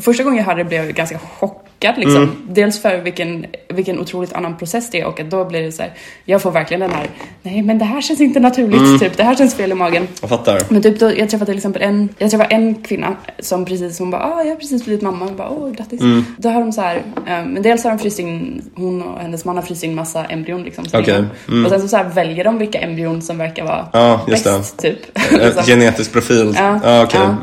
Första gången jag hörde det blev jag ganska chockad liksom. Mm. Dels för vilken, vilken otroligt annan process det är och att då blir det så här, jag får verkligen den här, nej men det här känns inte naturligt, Mm. typ, det här känns fel i magen. Jag fattar. Men typ då, jag träffade till exempel en, jag träffade en kvinna som precis, hon bara, ah, jag har precis blivit mamma. Jag bara, åh grattis. Mm. Då har de så här, eh, men dels har de fryst in, hon och hennes man har fryst in massa embryon liksom. länge. mm. Och sen så, så här väljer de vilka embryon som verkar vara det. bäst typ. Eh, Liksom. Genetisk profil. Ja, Ja, okej. ja.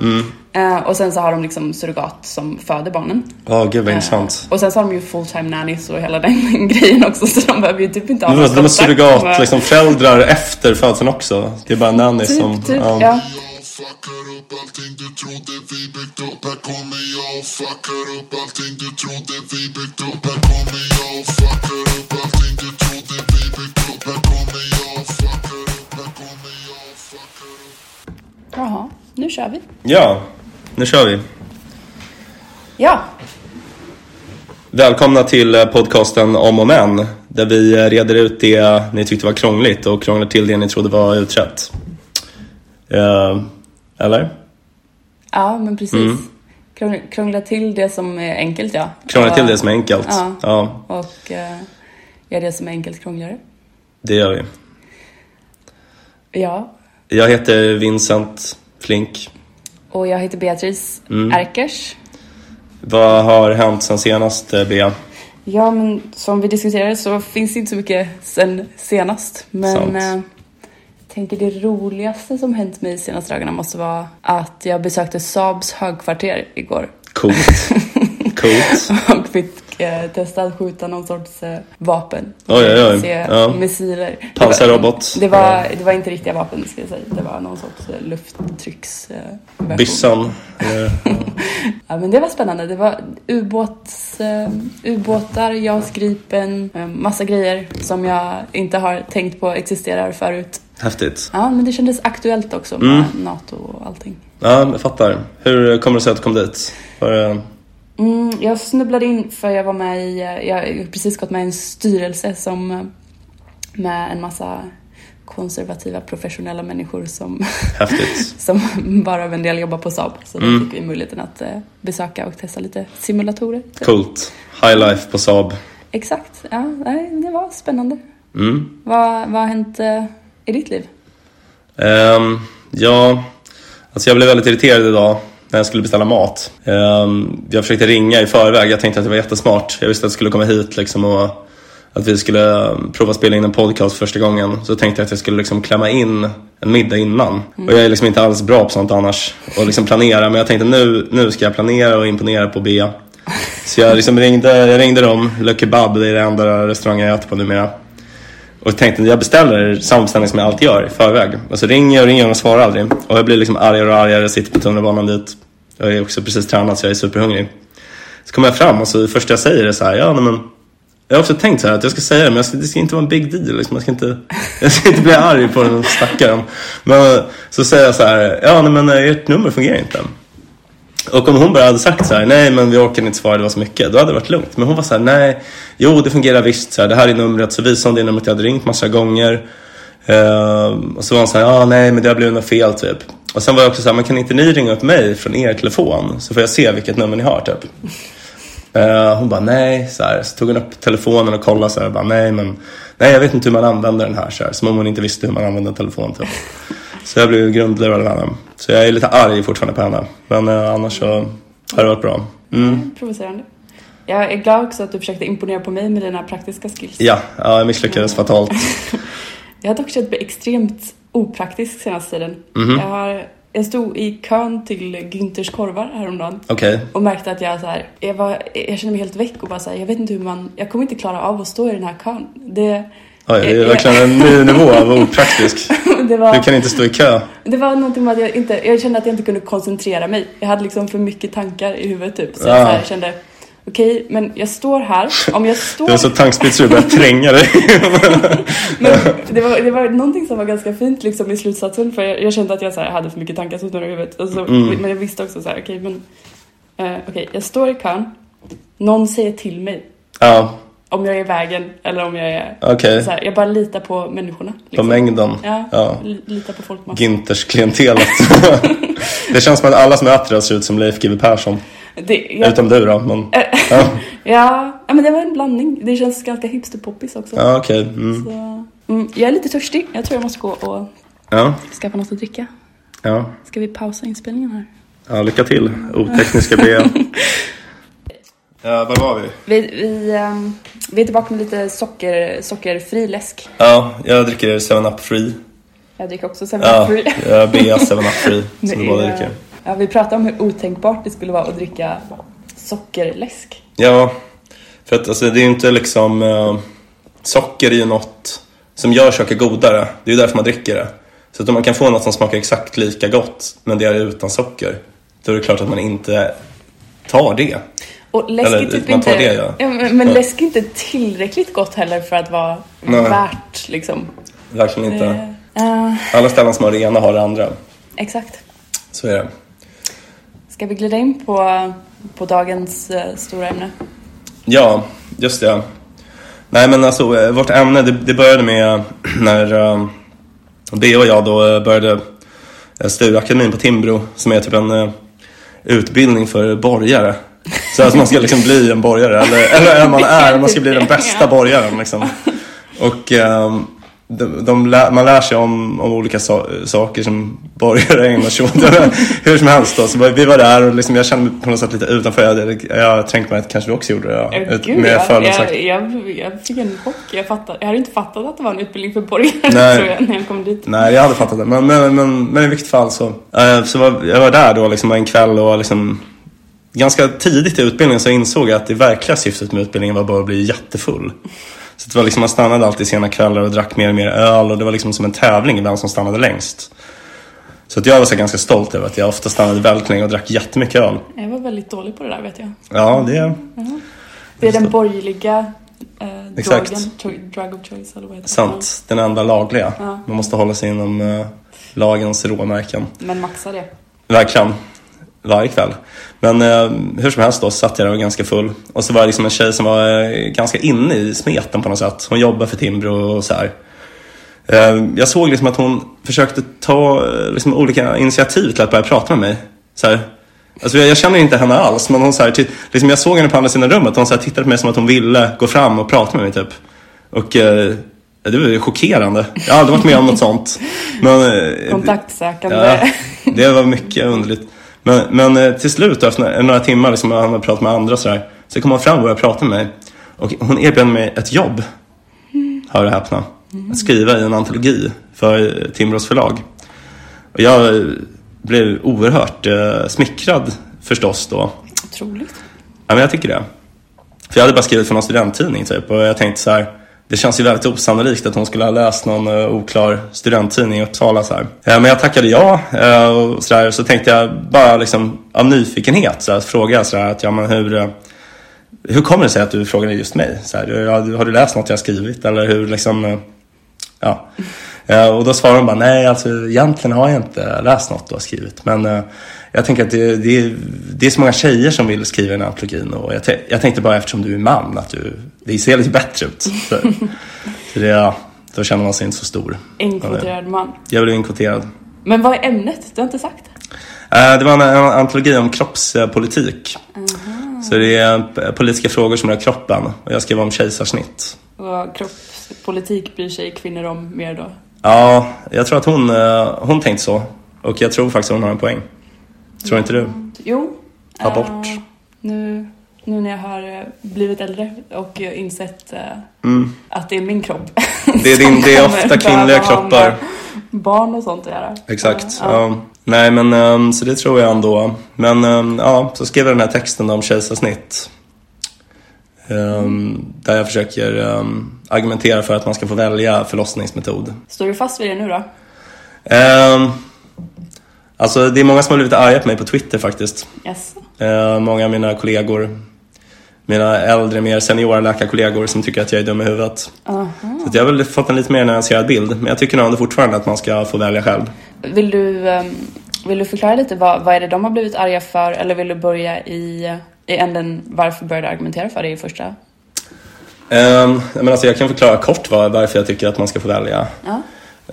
Eh, och sen så har de liksom surrogat som föder barnen. Ja, gud vad Eh, intressant. och sen så har de ju full time nannies och hela den grejen också så de behöver ju typ inte ha Men någon de är surrogat, med- liksom föräldrar efter födseln också. Det är bara nanny Typ, som... typ, ja. ja. Jaha, nu kör vi. ja, nu kör vi. Ja, Välkomna till eh, podcasten Om och Men. Där vi eh, reder ut det ni tyckte var krångligt och krånglar till det ni trodde var utrett. Eh, eller? ja men precis. Mm. Krångla, krångla till det som är enkelt ja. Krångla till det som är enkelt. Ja. ja Och uh, gör det som är enkelt krångligare. det gör vi. Ja, Jag heter Vincent Flink. Och jag heter Beatrice Mm. Erkers. Vad har hänt sen senast, eh, Bea? Ja, men som vi diskuterade så finns det inte så mycket sen senast. Men eh, jag tänker det roligaste som hänt mig de senaste dagarna måste vara att jag besökte Saabs högkvarter igår. Coolt. Coolt. och fick eh, testa att skjuta någon sorts eh, vapen. Oj, oj, oj. Se Ja. missiler. Det Pansarrobot. var- Det var, det var inte riktiga vapen ska jag säga. Det var någon sorts eh, lufttrycks... Eh. Byssan. Ja, men det var spännande. Det var ubåts, eh, ubåtar, JAS Gripen, eh, massa grejer som jag inte har tänkt på existerar förut. Häftigt. Ja, men det kändes aktuellt också med Mm. NATO och allting. Ja, jag fattar. Hur kommer det sig att du kom dit? Var det... Mm, jag snubblade in för jag var med i, eh, jag har precis gått med i en styrelse som eh, med en massa konservativa professionella människor som, som bara av en del jobbar på Saab. Så Mm. då fick vi möjligheten att eh, besöka och testa lite simulatorer. Coolt. High life på Saab. Exakt, ja, det var spännande. Mm. Vad, vad har hänt i ditt liv? Ehm, ja, alltså jag blev väldigt irriterad idag när jag skulle beställa mat. Ehm, jag försökte ringa i förväg. Jag tänkte att det var jättesmart. Jag visste att jag skulle komma hit liksom och att vi skulle eh, prova spela in en podcast första gången. Så tänkte jag att jag skulle liksom klämma in en middag innan. Och jag är liksom inte alls bra på sånt annars. Och liksom planera. Men jag tänkte nu, nu ska jag planera och imponera på Bea. Så jag liksom ringde, jag ringde dem. Le Kebab, det är den enda restaurangen jag äter på numera. Och tänkte jag beställer samma beställning som jag alltid gör i förväg. Och så ringer jag och ringer och svarar aldrig. Och jag blir liksom argare och argare, sitter på tunnelbanan dit. Jag är också precis tränad så jag är superhungrig. Så kommer jag fram och så det första jag säger är så här, ja nej, men jag har också tänkt så här att jag ska säga det men jag ska, det ska inte vara en big deal. Liksom. Jag, ska inte, jag ska inte bli arg på den stackaren. Men så säger jag så här, ja nej, men eh, ert nummer fungerar inte. Och om hon bara hade sagt så här, nej men vi orkar inte svara, det var så mycket, då hade det varit lugnt. Men hon var så här, nej, jo det fungerar visst, så här, det här är numret, så visade hon det numret jag hade ringt massa gånger. Uh, och så var hon så här, ja nej men det har blivit något fel typ. Och sen var jag också så här, men kan inte ni ringa upp mig från er telefon så får jag se vilket nummer ni har typ. Uh, hon bara nej, så, här, så tog hon upp telefonen och kollade så här, bara, nej men nej jag vet inte hur man använder den här, så här som om hon inte visste hur man använder en telefon typ. Så jag blev grundlurad av henne. Så jag är lite arg fortfarande på henne. Men eh, annars så har det varit bra. Mm. Provocerande. Jag är glad också att du försökte imponera på mig med dina praktiska skills. Ja, ja, jag misslyckades fatalt. Jag har dock känt mig extremt opraktisk senaste tiden. Mhm. Jag, har, jag stod i kön till Günthers korvar häromdagen Okej. och märkte att jag, så här, jag, var, jag kände mig helt väck och bara så här, jag vet inte hur man, jag kommer inte klara av att stå i den här kön. Det, Oj, det är verkligen en ny nivå av opraktisk. det, var, Du kan inte stå i kö. det var någonting med att jag inte, jag kände att jag inte kunde koncentrera mig. Jag hade liksom för mycket tankar i huvudet typ. Så Ja. jag så kände, okej, men jag står här. Om jag står... Du är så tanksprit så du börjar tränga dig. Men det var, det var någonting som var ganska fint liksom i slutsatsen för jag, jag kände att jag så här, hade för mycket tankar som snurrade i huvudet. Och så, Mm. Men jag visste också så här, okej men eh, okej, jag står i kön, någon säger till mig ja, om jag är i vägen eller om jag är okej. så här, jag bara litar på människorna. På liksom. mängden. Ja, Ja. li- litar på folkmassan. Günthers klientelet. det känns som att alla som äter det ser ut som Leif GW Persson. Det, jag, Utom du då. Men, ja, ja, ja, men det var en blandning. Det känns ganska hipsterpoppis också. ja okej. Mm. Så, mm, jag är lite törstig. Jag tror jag måste gå och Ja, skaffa något att dricka. ja. Ska vi pausa inspelningen här? ja, lycka till. Otekniska B. Ja, var var vi? Vi, vi, ehm, vi är tillbaka med lite socker, sockerfri läsk. Ja, jag dricker 7up Free. Jag dricker också 7 Ja, free. jag B 7up Free som vi båda dricker. Ja, vi pratade om hur otänkbart det skulle vara att dricka sockerläsk. Ja, för att alltså, det är ju inte liksom... eh, socker är ju något som gör saker godare. Det är ju därför man dricker det. Så att om man kan få något som smakar exakt lika gott, men det är utan socker, då är det klart att man inte tar det. Och läsk Eller, är typ inte... det, ja. men, men Ja. läsk är inte tillräckligt gott heller för att vara Nej. värt liksom. Verkligen inte. Eh, Alla ställen som har det ena har det andra. exakt. Så är det. Ska vi glida in på, på dagens eh, stora ämne? Ja, just det. Nej men alltså vårt ämne det, det började med när uh, B och jag då började uh, Stureakademin på Timbro som är typ en utbildning för borgare. Så att man ska liksom bli en borgare eller, eller man är, man ska bli den bästa borgaren liksom. Och ehm, de, de lär, man lär sig om, om olika so saker som borgare ägnar sig åt. Hur som helst då, så vi var där och liksom, jag kände mig på något sätt lite utanför. Jag, jag tänkte mig att kanske du också gjorde det. Ja. Eh, Ut- Gud, med jag, jag, jag, jag fick en chock. Jag, fattade, jag hade inte fattat att det var en utbildning för borgare Nej. tror jag, när jag kom dit. Nej, jag hade fattat det. Men, men, men, men i vilket fall så. eh, så var, jag var där då liksom en kväll och liksom ganska tidigt i utbildningen så insåg jag att det verkliga syftet med utbildningen var bara att bli jättefull. Så det var liksom, man stannade alltid sena kvällar och drack mer och mer öl och det var liksom som en tävling vem som stannade längst. Så att jag var så ganska stolt över att jag ofta stannade väldigt länge och drack jättemycket öl. Jag var väldigt dålig på det där vet jag. Ja, det Det är den borgerliga eh, Exakt. drogen, drug of choice eller vad heter är sant. Den enda lagliga. Ja. Man måste hålla sig inom eh, lagens råmärken. Men maxa det. Verkligen. Varje kväll. Men eh, hur som helst då så satt jag där och var ganska full. Och så var det liksom en tjej som var eh, ganska inne i smeten på något sätt. Hon jobbar för Timbro och så här. Eh, jag såg liksom att hon försökte ta eh, liksom, olika initiativ till att börja prata med mig. Så här. Alltså jag, jag känner inte henne alls men hon så här, ty- liksom jag såg henne på andra sidan rummet och hon så här, tittade på mig som att hon ville gå fram och prata med mig typ. Och eh, det var ju chockerande. Jag har aldrig varit med om något sånt. Men, eh, Kontaktsökande. Ja, det var mycket underligt. Men, men eh, till slut, efter några timmar, liksom, han hade pratat med andra så, så kom hon fram och började prata med mig. Och hon erbjöd mig ett jobb, hör och häpna. Att skriva i en antologi för Timbros förlag. Och jag eh, blev oerhört eh, smickrad förstås då. Otroligt. Ja, men jag tycker det. För jag hade bara skrivit för någon studenttidning typ och jag tänkte så här. Det känns ju väldigt osannolikt att hon skulle ha läst någon eh, oklar studenttidning i Uppsala så här. Eh, men jag tackade ja eh, och så, där, så tänkte jag bara liksom av nyfikenhet så här, fråga jag så här, att ja men hur hur kommer det sig att du frågade just mig? Så här, har, du läst något jag skrivit eller hur liksom ja. Och då svarade hon bara nej alltså egentligen har jag inte läst något du har skrivit men jag tänker att det, det, det är så många tjejer som vill skriva den här antologin och jag, jag tänkte bara eftersom du är man att du, det ser lite bättre ut. Så, så det, ja, då känner man sig inte så stor. Inkvoterad man. Jag blev inkvoterad. Men vad är ämnet? Du har inte sagt det? Eh, Det var en, en antologi om kroppspolitik. Så det är politiska frågor som rör kroppen och jag skrev om kejsarsnitt. Vad kroppspolitik bryr sig kvinnor om mer då? Ja, jag tror att hon, eh, hon tänkte så. Och jag tror faktiskt att hon har en poäng. Tror inte du? Jo. Abort. eh, nu, nu när jag har eh, blivit äldre och insett eh, Mm. att det är min kropp. Det är, din, det är ofta kvinnliga kroppar. Barn och sånt att göra. Exakt. Ja. Ja. Nej men ehm, så det tror jag ändå. Men ehm, ja, så skrev jag den här texten om kejsarsnitt. Ehm, där jag försöker argumentera för att man ska få välja förlossningsmetod. Står du fast vid det nu då? Alltså det är många som har blivit arga på mig på Twitter faktiskt. Yes. Eh, många av mina kollegor. Mina äldre, mer seniora läkarkollegor som tycker att jag är dum i huvudet. Aha. Så att jag har väl fått en lite mer nyanserad bild. Men jag tycker nog ändå fortfarande att man ska få välja själv. Vill du, ehm, vill du förklara lite vad, vad är det de har blivit arga för? Eller vill du börja i, i änden varför började du argumentera för det i första? Um, men alltså jag kan förklara kort var, varför jag tycker att man ska få välja. Ja.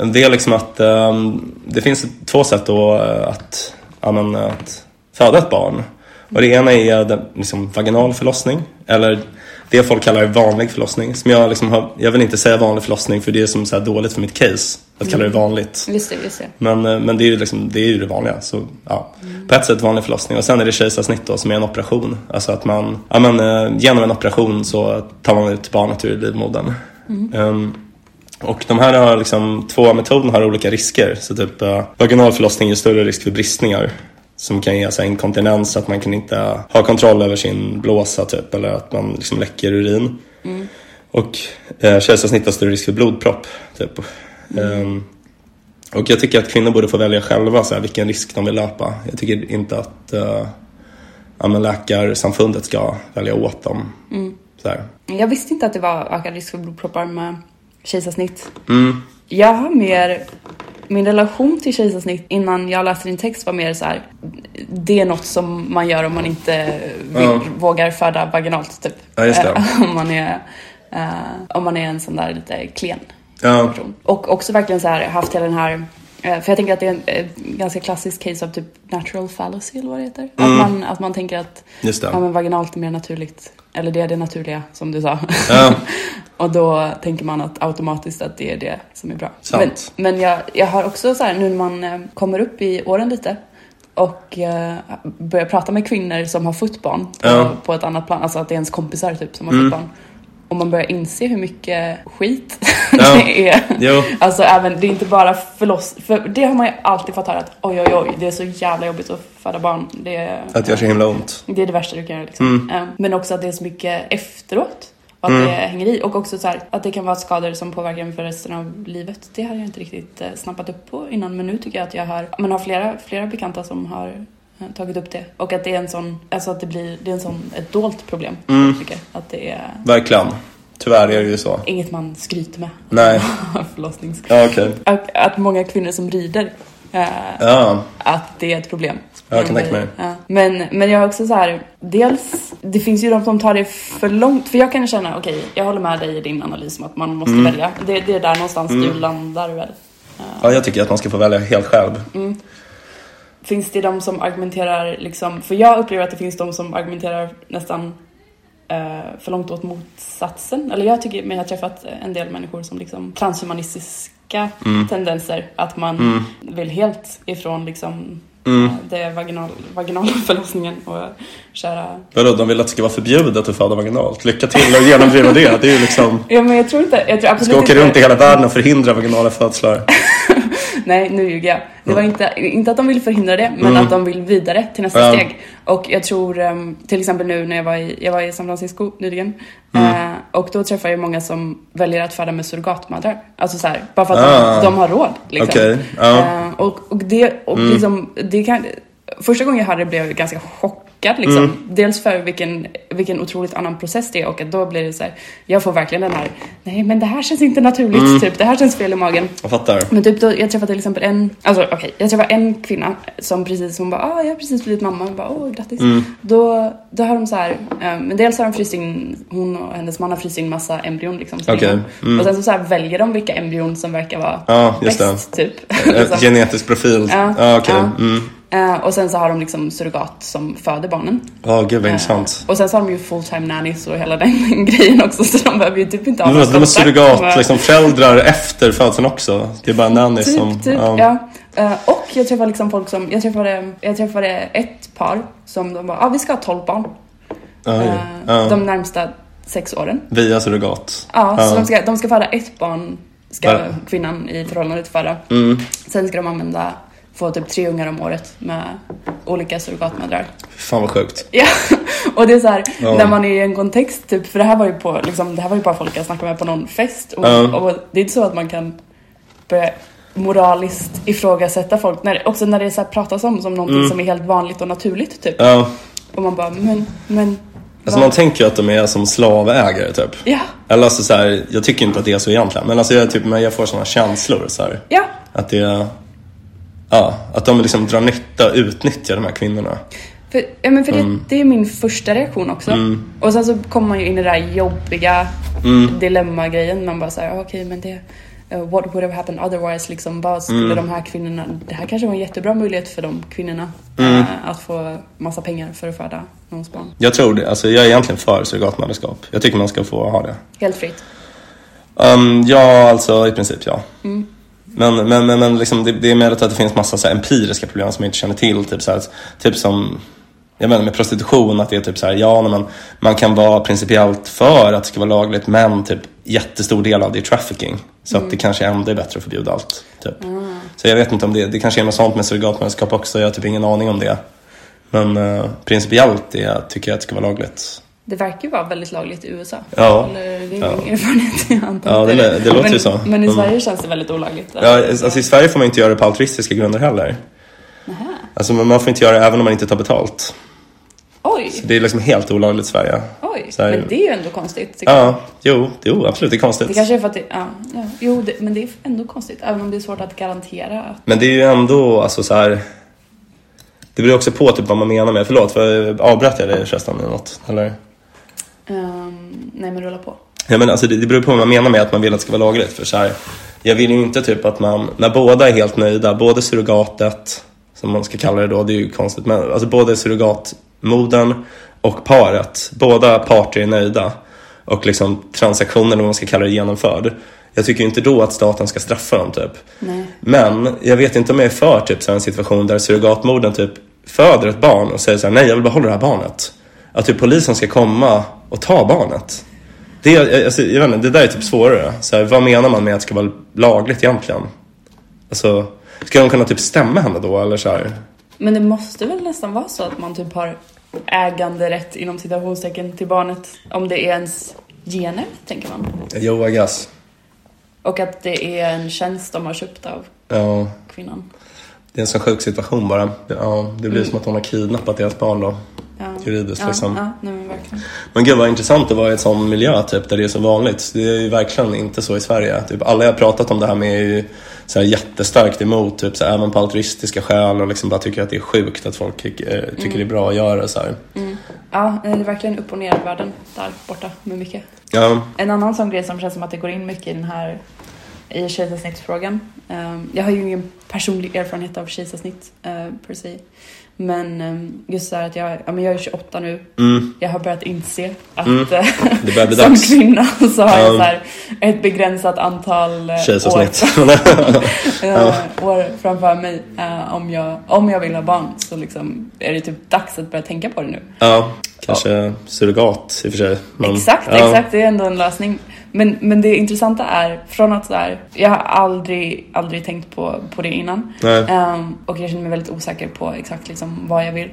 Det är liksom att ehm, det finns två sätt då eh, att, men, att föda ett barn. Och det ena är liksom, vaginal förlossning. Eller det folk kallar vanlig förlossning. Som jag, liksom har, jag vill inte säga vanlig förlossning för det är som så dåligt för mitt case. Att kalla det vanligt. Just det, just det. Men, eh, men det, är ju liksom, det är ju det vanliga. Så, ja. På ett sätt vanlig förlossning. Och sen är det kejsarsnitt då, som är en operation. Alltså att man, ja, men, eh, genom en operation så tar man ut barnet ur livmodern. Ehm, och de här har liksom, två metoder har olika risker. Så typ uh, vaginal förlossning ger större risk för bristningar. Som kan ge så här, inkontinens, att man kan inte ha kontroll över sin blåsa typ. Eller att man liksom läcker urin. Och eh, kejsarsnitt har större risk för blodpropp. Typ. Ehm, och jag tycker att kvinnor borde få välja själva så här, vilken risk de vill löpa. Jag tycker inte att uh, ja, men läkarsamfundet ska välja åt dem. Så här. Jag visste inte att det var ökad risk för blodproppar med kejsarsnitt. Mm. Jag har mer, min relation till kejsarsnitt innan jag läste din text var mer så här. Det är något som man gör om man inte vill, Ja. vågar föda vaginalt typ. Ja, just det. Eh, om, man är, eh, om man är en sån där lite klen Ja, person. Och också verkligen så här haft hela den här för jag tänker att det är en eh, ganska klassisk case av typ natural fallacy eller vad det heter. Att, man, att man tänker att ja, men vaginalt är mer naturligt. Eller det är det naturliga som du sa. Ja. och då tänker man att automatiskt att det är det som är bra. Sant. Men, men jag, jag har också så här nu när man eh, kommer upp i åren lite och eh, börjar prata med kvinnor som har fått barn på, Ja. på ett annat plan. Alltså att det är ens kompisar typ som har Mm. fått barn. Och man börjar inse hur mycket skit Ja. det är. Jo. Alltså även, det är inte bara förloss... För det har man ju alltid fått höra att oj oj oj, det är så jävla jobbigt att föda barn. Det är, Att gör så himla ont. det, är det värsta du kan göra liksom. Eh, Men också att det är så mycket efteråt. Och att det hänger i. Och också så här, att det kan vara skador som påverkar en för resten av livet. Det har jag inte riktigt eh, snappat upp på innan. Men nu tycker jag att jag har, men har flera, flera bekanta som har tagit upp det. Och att det är en sån, alltså att det blir, det är en sån, ett dolt problem. Tycker. Att det är Verkligen. Tyvärr är det ju så. inget man skryter med. Nej. Förlossningsskada. Ja, okej. Och att många kvinnor som rider, eh, Ja, att det är ett problem. Ja, jag kan tänka mig. Ja. Men, men jag har också så här, dels, det finns ju de som tar det för långt. För jag kan känna, okej, jag håller med dig i din analys om att man måste Mm. välja. Det, det är där någonstans du landar väl. ja, jag tycker att man ska få välja helt själv. Finns det de som argumenterar liksom, för jag upplever att det finns de som argumenterar nästan eh, för långt åt motsatsen. Eller jag tycker, jag har träffat en del människor som liksom transhumanistiska Mm. tendenser. Att man vill helt ifrån liksom Mm. eh, det vaginal, vaginala förlossningen och köra Vadå, de vill att det ska vara förbjudet att föda vaginalt? Lycka till att genomdriva det. Det är ju liksom... Ja men jag tror inte, jag tror absolut Ska åka runt i hela världen och förhindra vaginala födslar. Nej, nu ljuger jag. Det var inte, inte att de vill förhindra det, men Mm. att de vill vidare till nästa Ja. steg. Och jag tror, ehm, till exempel nu när jag var i, jag var i San Francisco nyligen, Mm. eh, och då träffar jag många som väljer att föda med surrogatmödrar. Alltså så här, bara för att Ah. de, de har råd. Liksom. Ja. Mm. Eh, och, och det, och liksom, det kan, första gången jag hörde det blev jag ganska chockad liksom. Mm. Dels för vilken, vilken otroligt annan process det är och att då blir det så här, jag får verkligen den här, nej men det här känns inte naturligt, Mm. typ, det här känns fel i magen. Jag fattar. Men typ då, jag träffade till exempel en, alltså okej, jag träffade en kvinna som precis, hon bara ah, jag har precis blivit mamma, jag bara åh grattis. Mm. Då, då har de så här, eh, men dels har de fryst in, hon och hennes man har fryst in massa embryon liksom. länge. mm. Och sen så, så här väljer de vilka embryon som verkar vara det. bäst typ. Eh, Liksom. Genetisk profil. Ja, Ja, okej. ja. Eh, och sen så har de liksom surrogat som föder barnen. Ja, gud vad Eh, intressant. och sen så har de ju full-time nannies och hela den grejen också så de behöver ju typ inte ha Men de är surrogat, med- liksom föräldrar efter födseln också. Det är bara nanny Typ, som... typ, ja. Eh, och jag träffade liksom folk som, jag träffade, jag träffade ett par som de bara, ah, vi ska ha 12 barn. Ja, ja. De närmsta sex åren. Via surrogat. Ja, så de ska, de ska föda ett barn, ska Ja. kvinnan i förhållandet föda. Mm. Sen ska de använda, få typ tre ungar om året med olika surrogatmödrar. Fan vad sjukt. Ja, och det är så här, Ja. när man är i en kontext, typ, för det här var ju på, liksom, det här var ju bara folk jag snackade med på någon fest. Och, Ja. och det är inte så att man kan börja moraliskt ifrågasätta folk, när, också när det är så här, pratas om som någonting Mm. som är helt vanligt och naturligt typ. Ja. Och man bara, men, men. Alltså man tänker ju att de är som slavägare typ. Ja, Eller alltså så här, jag tycker inte att det är så egentligen. Men alltså jag, typ, men jag får sådana känslor så här. ja. Att det... Ja, att de liksom drar nytta och utnyttjar de här kvinnorna. För, ja, men för det, Mm. det är min första reaktion också. Och sen så kommer man ju in i det där jobbiga Mm. dilemma-grejen. Man bara säger okej men det, eh, what would have happened otherwise liksom. Vad skulle Mm. de här kvinnorna, det här kanske var en jättebra möjlighet för de kvinnorna Mm. eh, att få massa pengar för att föda någons barn. Jag tror det. Alltså, jag är egentligen för surrogatmödraskap. Jag tycker man ska få ha det. Helt fritt. Um, ja, alltså i princip ja. Mm. Men, men, men, men liksom, det, det är möjligt att det finns massa så här, empiriska problem som jag inte känner till. Typ, så här, typ som jag menar med prostitution, att det är typ så här, ja, man, man kan vara principiellt för att det ska vara lagligt, men typ jättestor del av det är trafficking. Så att det kanske ändå är bättre att förbjuda allt. Typ. Så jag vet inte om det, det kanske är något sånt med surrogatmödraskap också, jag har typ ingen aning om det. Men uh, principiellt det, tycker jag att det ska vara lagligt. Det verkar ju vara väldigt lagligt i USA. Ja. Eller, det är Ja. min erfarenhet. Jag Ja, det- det låter men, ju så. Men i Mm. Sverige känns det väldigt olagligt. Ja, alltså i Sverige får man inte göra det på altruistiska grunder heller. Nähä. Alltså man får inte göra det även om man inte tar betalt. Oj, Det är liksom helt olagligt i Sverige. oj. Så här- Men det är ju ändå konstigt. jag. Ja, jo, jo absolut, det är konstigt. Det kanske är för att det, ja, ja, jo, det, men det är ändå konstigt. Även om det är svårt att garantera att Men det är ju ändå, alltså så här. Det beror också på typ vad man menar med, förlåt, för avbröt jag dig eller något? Eller? Ehm, nej men rulla på. Ja, men alltså det, det beror på vad man menar med att man vill att det ska vara lagligt. För så här, jag vill ju inte typ att man, när båda är helt nöjda, både surrogatet, som man ska kalla det då, det är ju konstigt, men alltså både surrogatmodern och paret, båda parter är nöjda och liksom transaktionen, vad man ska kalla det, genomförd. Jag tycker inte då att staten ska straffa dem typ. Nej. Men jag vet inte om jag är för typ så en situation där surrogatmodern typ föder ett barn och säger så här, nej jag vill behålla det här barnet. Att typ polisen ska komma och ta barnet. Det, alltså, jag vet inte, det där är typ svårare. Så här, vad menar man med att det ska vara lagligt egentligen? Alltså, ska de kunna typ stämma henne då eller så här? Men det måste väl nästan vara så att man typ har äganderätt inom citationstecken till barnet om det är ens gener, tänker man. Jo, I guess. Och att det är en tjänst de har köpt av Ja, kvinnan. det är en sån sjuk situation bara. Ja, det blir som att hon har kidnappat deras barn då. Juridiskt ja, liksom. Ja, nej men verkligen. Men gud vad intressant att vara i ett sån miljö typ, där det är så vanligt. Det är ju verkligen inte så i Sverige. Typ, alla jag har pratat om det här med är ju så här jättestarkt emot, typ, så här, även på altruistiska skäl och liksom bara tycker att det är sjukt att folk eh, tycker det är bra att göra så här. Ja, det är verkligen upp och ner världen där borta med mycket. Ja, En annan sån grej som känns som att det går in mycket i den här i kejsarsnittsfrågan. Um, jag har ju ingen personlig erfarenhet av kejsarsnitt uh, per se. Men um, just så här att jag, ja, men jag är 28 nu. mm, Jag har börjat inse att Mm. eh, det börjar bli som dags. kvinna så har jag Um. så här ett begränsat antal eh, år, eh, år framför mig. Eh, om, jag, om jag vill ha barn så liksom är det typ dags att börja tänka på det nu. ja, kanske surrogat i och för sig. Men, Exakt, ja. exakt. Det är ändå en lösning. Men, men det intressanta är, från att så här, jag har aldrig, aldrig tänkt på, på det innan. Ehm, och jag känner mig väldigt osäker på exakt liksom vad jag vill.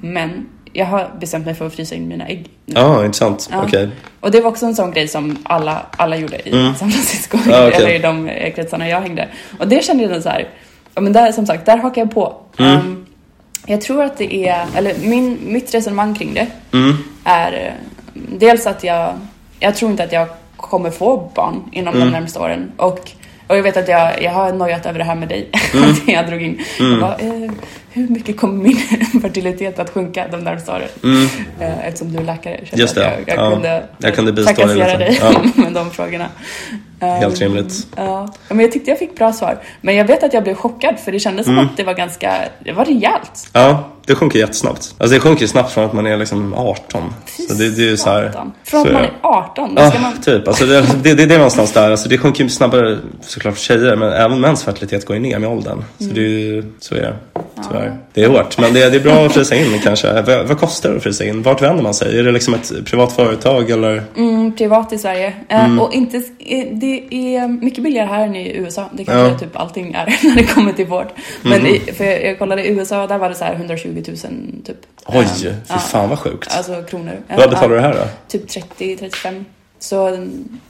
Men jag har bestämt mig för att frysa in mina ägg. Ja, intressant. Ja. Okej. Och det var också en sån grej som alla, alla gjorde i Mm. San Francisco, Ja, okej. eller i de eh, kretsarna jag hängde. Och det kände jag så här, ja men där, som sagt, där hakar jag på. Mm. Ehm, jag tror att det är, eller min, mitt resonemang kring det Mm. är eh, dels att jag, jag tror inte att jag kommer få barn inom Mm. de närmaste åren. Och, och jag vet att jag, jag har nojat över det här med dig, Mm. jag drog in. Jag bara, eh, hur mycket kommer min fertilitet att sjunka de närmaste åren? Mm. Eh, eftersom du är läkare. Just jag det, Jag, jag ja. kunde, Jag kunde bistå dig trakassera lite. dig Ja. med de frågorna. Helt Ehm, rimligt. Ja, men jag tyckte jag fick bra svar. Men jag vet att jag blev chockad för det kändes som Mm. att det var ganska, det var rejält. Ja, det sjunker jättesnabbt. Alltså det sjunker snabbt från att man är liksom 18. Så det, det är ju så här... Från så att man är 18, då ska Ja, man... typ. Alltså det, det, det, är någonstans där. Alltså det sjunker ju snabbare såklart för tjejer, men även mäns fertilitet går ju ner med åldern. Så det är så är det. Tyvärr. Det är hårt, men det, det är bra att frysa in kanske. Vad, vad kostar det att frysa in? Vart vänder man sig? Är det liksom ett privat företag eller? Mm, privat i Sverige. Eh, Och inte, eh, det är mycket billigare här än i USA. Det kanske Ja. Typ allting är när det kommer till vård. Men i, för jag, jag kollade i USA, där var det så här 120 000 typ. Oj, Eh, fy ja, fan vad sjukt. Alltså kronor. Vad betalar du här då? Typ 30-35. Så,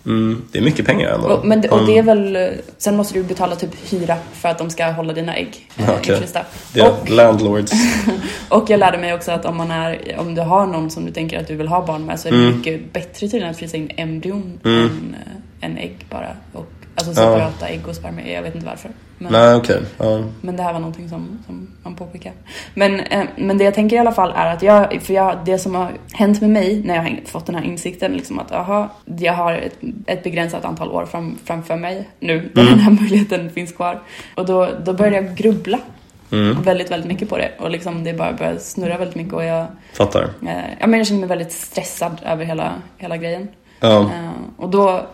Mm, det är mycket pengar ändå. och, men, och Mm. det är väl, eh, sen måste du betala typ hyra för att de ska hålla dina ägg eh, infrysta. Det är Och, landlords. och jag lärde mig också att om, man är, om du har någon som du tänker att du vill ha barn med så är det Mm. mycket bättre tydligen att frysa in embryon Mm. än, eh, än ägg bara. Och Alltså separata ägg och spermier. Jag vet inte varför. Men, Nej, okej. Ja. men det här var någonting som, som man påpekar. Men, eh, men det jag tänker i alla fall är att jag, för jag, det som har hänt med mig när jag har fått den här insikten, liksom att aha, jag har ett, ett begränsat antal år fram, framför mig nu, där den här möjligheten finns kvar. Och då, då började jag grubbla Mm. väldigt, väldigt mycket på det. Och liksom det bara började snurra väldigt mycket och jag, Fattar. eh, ja, men jag kände mig väldigt stressad över hela, hela grejen. Ja. Eh, och då,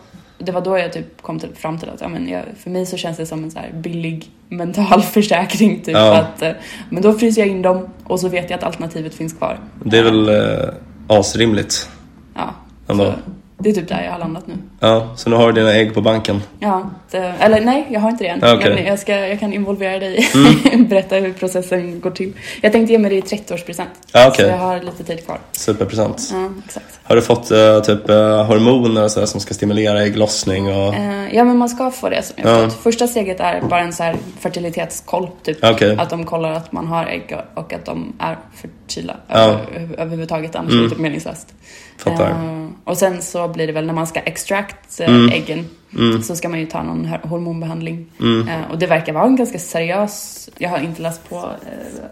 det var då jag typ kom till, fram till att ja, men jag, för mig så känns det som en så billig mental försäkring. Typ, Ja. att, eh, men då fryser jag in dem och så vet jag att alternativet finns kvar. Det är väl eh, asrimligt. Ja, Ändå. så det är typ där jag har landat nu. Ja, så nu har du dina ägg på banken. Ja, det, eller nej, jag har inte det än. Ja, okej. Mm. Men jag, ska, jag kan involvera dig i berätta hur processen går till. Jag tänkte ge mig det i 30-årspresent. Ja, okej. Så jag har lite tid kvar. Superpresent. Ja, exakt. Har du fått eh, typ eh, hormoner och sådär som ska stimulera ägglossning och... Eh, ja, men man ska få det som jag Ja. fått. Första steget är bara en så här fertilitetskoll, typ. Okej. Att de kollar att man har ägg och- att de är fertila Ja. över, över- överhuvudtaget, annars Mm. är det typ meningslöst. Fattar. Eh, och sen så blir det väl när man ska extract eh, Mm. äggen Mm. så ska man ju ta någon hor- hormonbehandling. Mm. Eh, och det verkar vara en ganska seriös, jag har inte läst på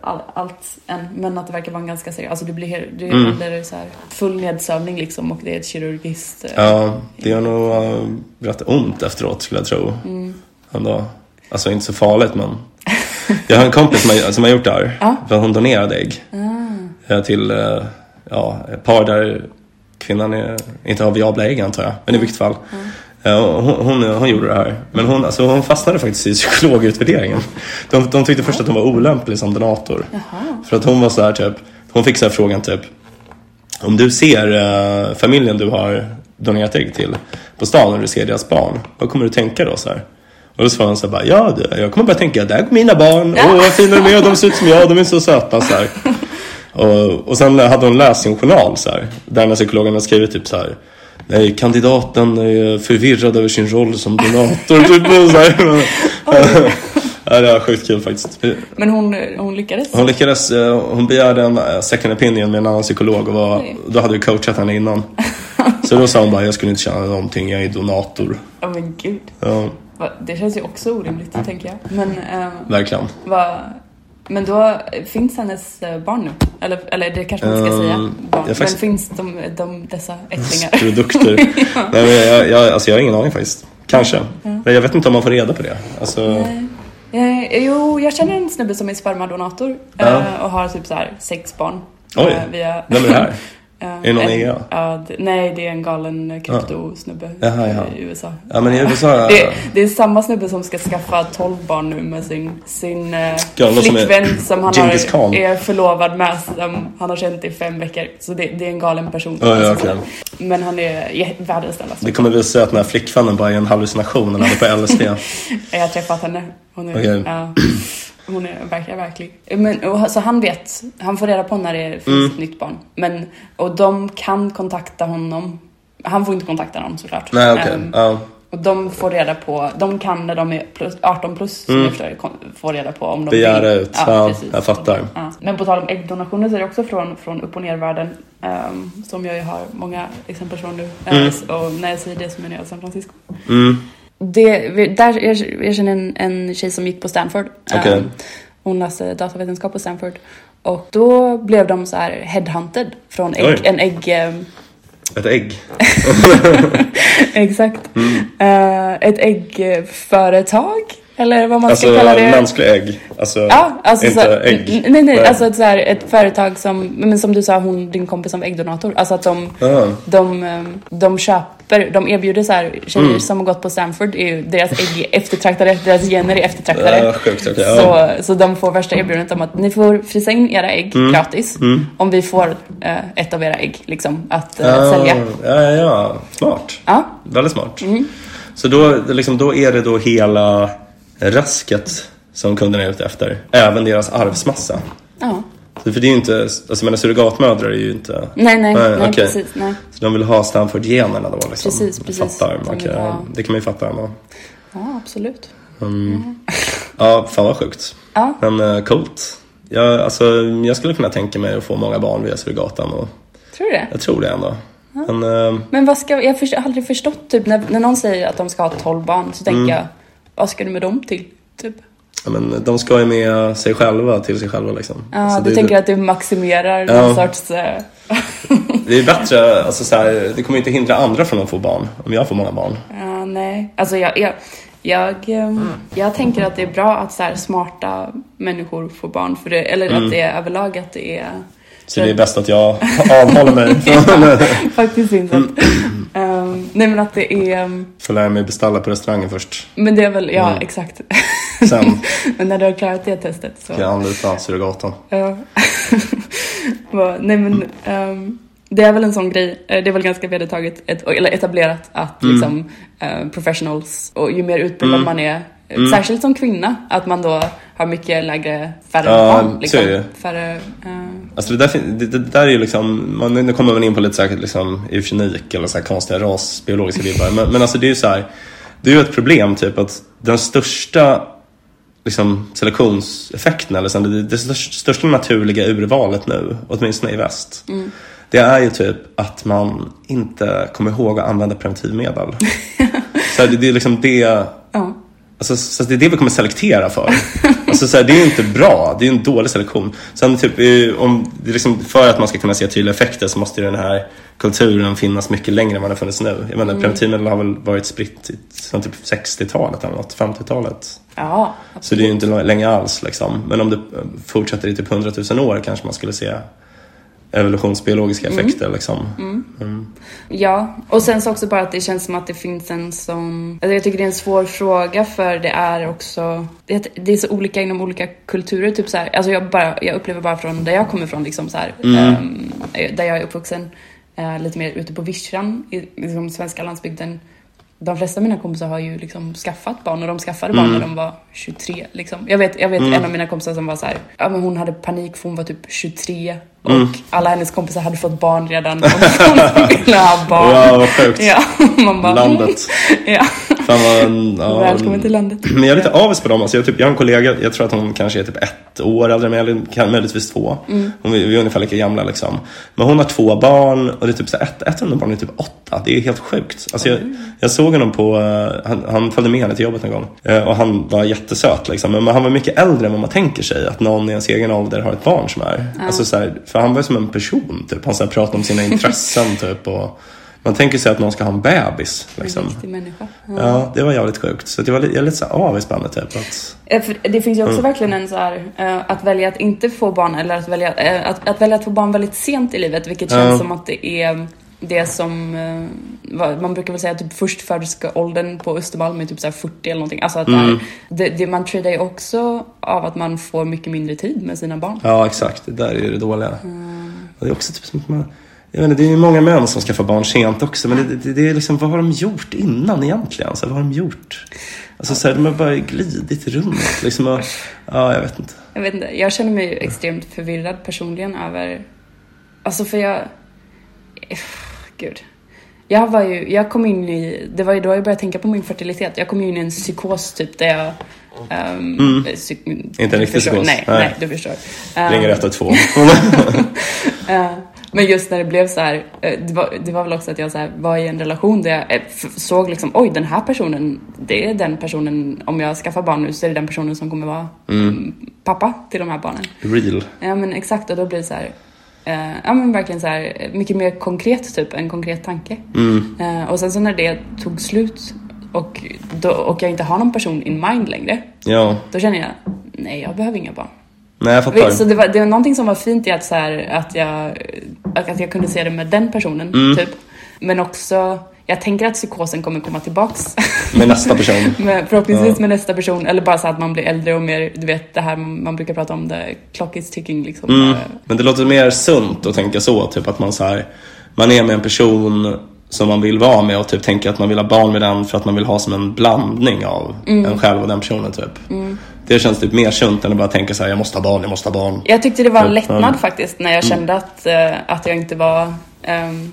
all, allt än, men att det verkar vara en ganska seriös, alltså det blir, det Mm. blir så här full nedsövning liksom och det är ett kirurgiskt... Ja, det gör nog uh, rätt ont efteråt skulle jag tro. Mm. Ändå. Alltså inte så farligt men. Jag har en kompis som har, som har gjort det här. Ja. För hon donerade ägg. Ah. Till ja, par där kvinnan är, inte har viabla ägg antar jag. Men i vilket fall. Eh, Hon, hon, hon gjorde det här. Men hon, alltså, hon fastnade faktiskt i psykologutvärderingen. De, de tyckte först att hon var olämplig som donator. Jaha. För att hon var så här typ, hon fick så här frågan typ Om du ser eh, familjen du har donerat ägg till på stan och du ser deras barn, vad kommer du tänka då så här? Och då svarade hon så här bara, ja jag kommer bara tänka, där går mina barn, åh vad fina de är, de ser ut som jag, de är så söta så här. Och, och sen hade hon läst sin journal så här, där den här psykologen har skrivit typ så här Nej, kandidaten är förvirrad över sin roll som donator. typ och så här. ja, det var sjukt kul faktiskt. Men hon, hon lyckades? Hon lyckades, eh, hon begärde en eh, second opinion med en annan psykolog och var, då hade vi coachat henne innan. Så då sa hon bara, jag skulle inte känna någonting, jag är donator. Ja men gud. Ja, Det känns ju också orimligt, tänker jag. Men, ehm, verkligen. vad, men då finns hennes eh, barn nu? Eller, eller det kanske man ska Ehm, säga barn. faktiskt- Men finns de, de, dessa ättlingar? Produkter. Nej, men jag, jag, alltså jag har ingen aning faktiskt. Kanske. Men jag vet inte om man får reda på det. Alltså, Nej. Eh, jo, jag känner en snubbe som är spermadonator Ja. eh, och har typ så här sex barn. Oj, eh, via, vem är det här? Är det någon EA? Ja, det, nej, det är en galen kryptosnubbe Jaha, jaha. i USA. Ja men i USA, Det, det är samma snubbe som ska skaffa 12 barn nu med sin, sin eh, Galna som är flickvän som, han har, är förlovad med som han har känt i fem veckor. Så det, det är en galen person. Ja, ja, okej. Men han är världens snällaste. det kommer visa sig att den här flickvännen bara är en hallucination, han hade på LSD. Jag har träffat henne. Hon är, Okej. ja, hon är verkligen verklig. Men, och, så han vet, han får reda på när det finns Mm. ett nytt barn. Men, och de kan kontakta honom. Han får inte kontakta dem såklart. Nej okej, Ehm, ja. och de får reda på, de kan när de är plus, 18 plus, som Mm. jag förstår det, kon- få reda på om de Begära vill. ut, ja, precis. jag fattar. Ja. Men på tal om äggdonationer så är det också från, från upp och ner-världen. ehm, som jag ju har många exempel från nu. Mm. Eh, och när jag säger det så menar jag San Francisco. Mm. Det, där, jag, jag känner en, en tjej som gick på Stanford. Ehm, hon läste datavetenskap på Stanford. Och då blev de så här headhunted från ägg, en ägg... ehm, Ett ägg. exakt. Mm. Eh, ett äggföretag. Eller vad man Alltså ska kalla det. mänsklig ägg. Alltså, Ja, alltså inte så, ägg. Nej, nej, alltså ett, så här, ett företag som, men som du sa, hon, din kompis som äggdonator. Alltså att de, de, ehm, de köper, de erbjuder så här, tjejer Mm. som har gått på Stanford, är deras ägg är eftertraktade, deras gener är eftertraktade. Ja, sjukt, okej, ja. så, så de får värsta erbjudandet om att ni får frysa in era ägg Mm. gratis om vi får eh, ett av era ägg liksom, att eh, Ja, sälja. Ja, ja, ja. Smart. Ja, Väldigt smart. Mm. Så då, liksom, då är det då hela rasket som kunderna är ute efter. Även deras arvsmassa. ja. Så för det är ju inte, alltså menar surrogatmödrar är ju inte... Nej, nej, nej, okej. precis. Nej. Så de vill ha Stanford-generna då liksom? Precis, precis. Fattar. Ha- ja, Det kan man ju fatta. ändå. Ja, absolut. Ja, fan vad sjukt. Ja. Men uh, coolt. Jag, alltså, jag skulle kunna tänka mig att få många barn via surrogaten och Tror du det? jag tror det ändå. Men, eh, Men vad ska, jag har aldrig förstått typ när, när någon säger att de ska ha 12 barn så tänker Mm. jag, vad ska du med dem till? Typ. ja, men de ska ju med sig själva till sig själva liksom. Ja, Så du det, tänker att du maximerar Ja. någon sorts... eh, det är bättre, alltså så här, det kommer inte hindra andra från att få barn. Om jag får många barn. Ja, nej. Alltså jag, jag, jag, ehm, jag tänker att det är bra att så här, smarta människor får barn. För det, eller Mm. att det är överlag att det är Så det är bäst att jag avhåller mig från faktiskt inte. Mm. Ehm, nej men att det är... ehm, Får lära mig beställa på restaurangen först. Men det är väl, ja Mm. exakt. Sen men när du har klarat det testet så... kan jag anlita surrogaten. Ja. Nej men ehm, det är väl en sån grej, eh, det är väl ganska vedertaget, ett, eller etablerat att Mm. liksom eh, professionals och ju mer utbildad man är, eh, särskilt som kvinna, att man då har mycket lägre, färre Ja, barn. så Liksom, är det. Färre, eh, Alltså det där, det, det där är ju liksom, man, nu kommer man in på lite säkert liksom eugenik eller så här konstiga rasbiologiska vibbar. Men, men alltså det är ju så här, det är ju ett problem typ att den största liksom, selektionseffekten, eller så, här, det, det största, naturliga urvalet nu, åtminstone i väst, det är ju typ att man inte kommer ihåg att använda preventivmedel. så här, det, det är liksom det ja. Alltså, så det är det vi kommer selektera för. Alltså, så här, det är inte bra, det är en dålig selektion. Sen typ, eh, om, liksom, för att man ska kunna se tydliga effekter så måste ju den här kulturen finnas mycket längre än vad den funnits nu. Jag menar, preventivmedel har väl varit spritt sedan typ 60-talet eller något, 50-talet. ja, Så det är ju inte länge alls liksom. Men om det fortsätter i typ 100 000 år kanske man skulle se evolutionsbiologiska effekter liksom. Ja, och sen så också bara att det känns som att det finns en sån... Alltså jag tycker det är en svår fråga för det är också... Det, det är så olika inom olika kulturer. Typ så här, alltså jag, bara, jag upplever bara från där jag kommer ifrån, liksom så här, ehm, där jag är uppvuxen, eh, lite mer ute på vischan, i liksom svenska landsbygden. De flesta av mina kompisar har ju liksom skaffat barn och de skaffade barn när de var 23. Liksom. Jag vet, jag vet en av mina kompisar som var så här, ja men hon hade panik för hon var typ 23 och alla hennes kompisar hade fått barn redan och hon ville ha barn. Wow, vad sjukt. Ja, man bara... Landet. Ja. Fan vad, ja, Välkommen till landet. Men jag är lite avis på dem. Alltså jag, typ, jag har en kollega, jag tror att hon kanske är typ ett år äldre än mig, eller kan, möjligtvis två. Mm. Hon, vi är ungefär lika gamla liksom. Men hon har två barn och det är typ så ett, ett av de barnen är typ åtta. Det är helt sjukt. Alltså jag, jag såg honom på, eh, han, han följde med henne till jobbet en gång. Eh, Och han var jättesöt liksom. Men han var mycket äldre än vad man tänker sig. Att någon i ens egen ålder har ett barn som är. Alltså så här, för han var som en person typ. Han så pratade om sina intressen typ. Och, man tänker sig att någon ska ha en bebis. Liksom. En riktig människa. Ja. Ja, det var jävligt sjukt. Så jag, var, jag är lite så här på henne typ. Att, Det finns ju också Mm. verkligen en så här, eh, att välja att inte få barn eller att välja, eh, att, att välja att få barn väldigt sent i livet, vilket känns Ja. som att det är det som, eh, man brukar väl säga typ förstföderskeåldern på Östermalm är typ så här 40 eller någonting. Alltså att Mm. där, det, det, man tradar ju också av att man får mycket mindre tid med sina barn. ja, exakt. Det där är ju det dåliga. Mm. Det är också typ som att man... Jag inte, det är ju många män som ska få barn sent också. Men det, det, det är liksom, vad har de gjort innan egentligen? Så här, vad har de gjort? Alltså så här, de har bara glidit runt liksom. Och, ja, jag vet inte. Jag vet inte, jag känner mig ju extremt förvirrad personligen över... Alltså för jag... Gud. Jag var ju, jag kom in i, det var ju då jag började tänka på min fertilitet. Jag kom ju in i en psykos typ där jag... ehm, psyk- Mm. Inte en riktig psykos. Nej, Nej. nej, du förstår. Ehm, Ringer 112. Eh, Men just när det blev så här, eh, det var, det var väl också att jag så här var i en relation där jag eh, såg liksom, oj den här personen, det är den personen, om jag skaffar barn nu så är det den personen som kommer vara mm, pappa till de här barnen. Real. Ja men exakt och då blir det så här, eh, ja men verkligen så här, mycket mer konkret typ, en konkret tanke. Eh, och sen så när det tog slut och, då, och jag inte har någon person in mind längre, Ja. då känner jag, nej jag behöver inga barn. Nej, jag fattar. Så det var, det var någonting som var fint i att, så här, att, jag, att jag kunde se det med den personen, Mm. typ. Men också, jag tänker att psykosen kommer komma tillbaks. Med nästa person. med, förhoppningsvis med nästa person, eller bara så att man blir äldre och mer, du vet det här man brukar prata om, the clock is ticking liksom. Mm. Men det låter mer sunt att tänka så, typ att man så här, man är med en person som man vill vara med och typ tänker att man vill ha barn med den för att man vill ha som en blandning av en själv och den personen typ. Det känns typ mer sunt än att bara tänka så här, jag måste ha barn, jag måste ha barn. Jag tyckte det var en Ja. lättnad faktiskt när jag kände att, eh, att jag inte var... ehm,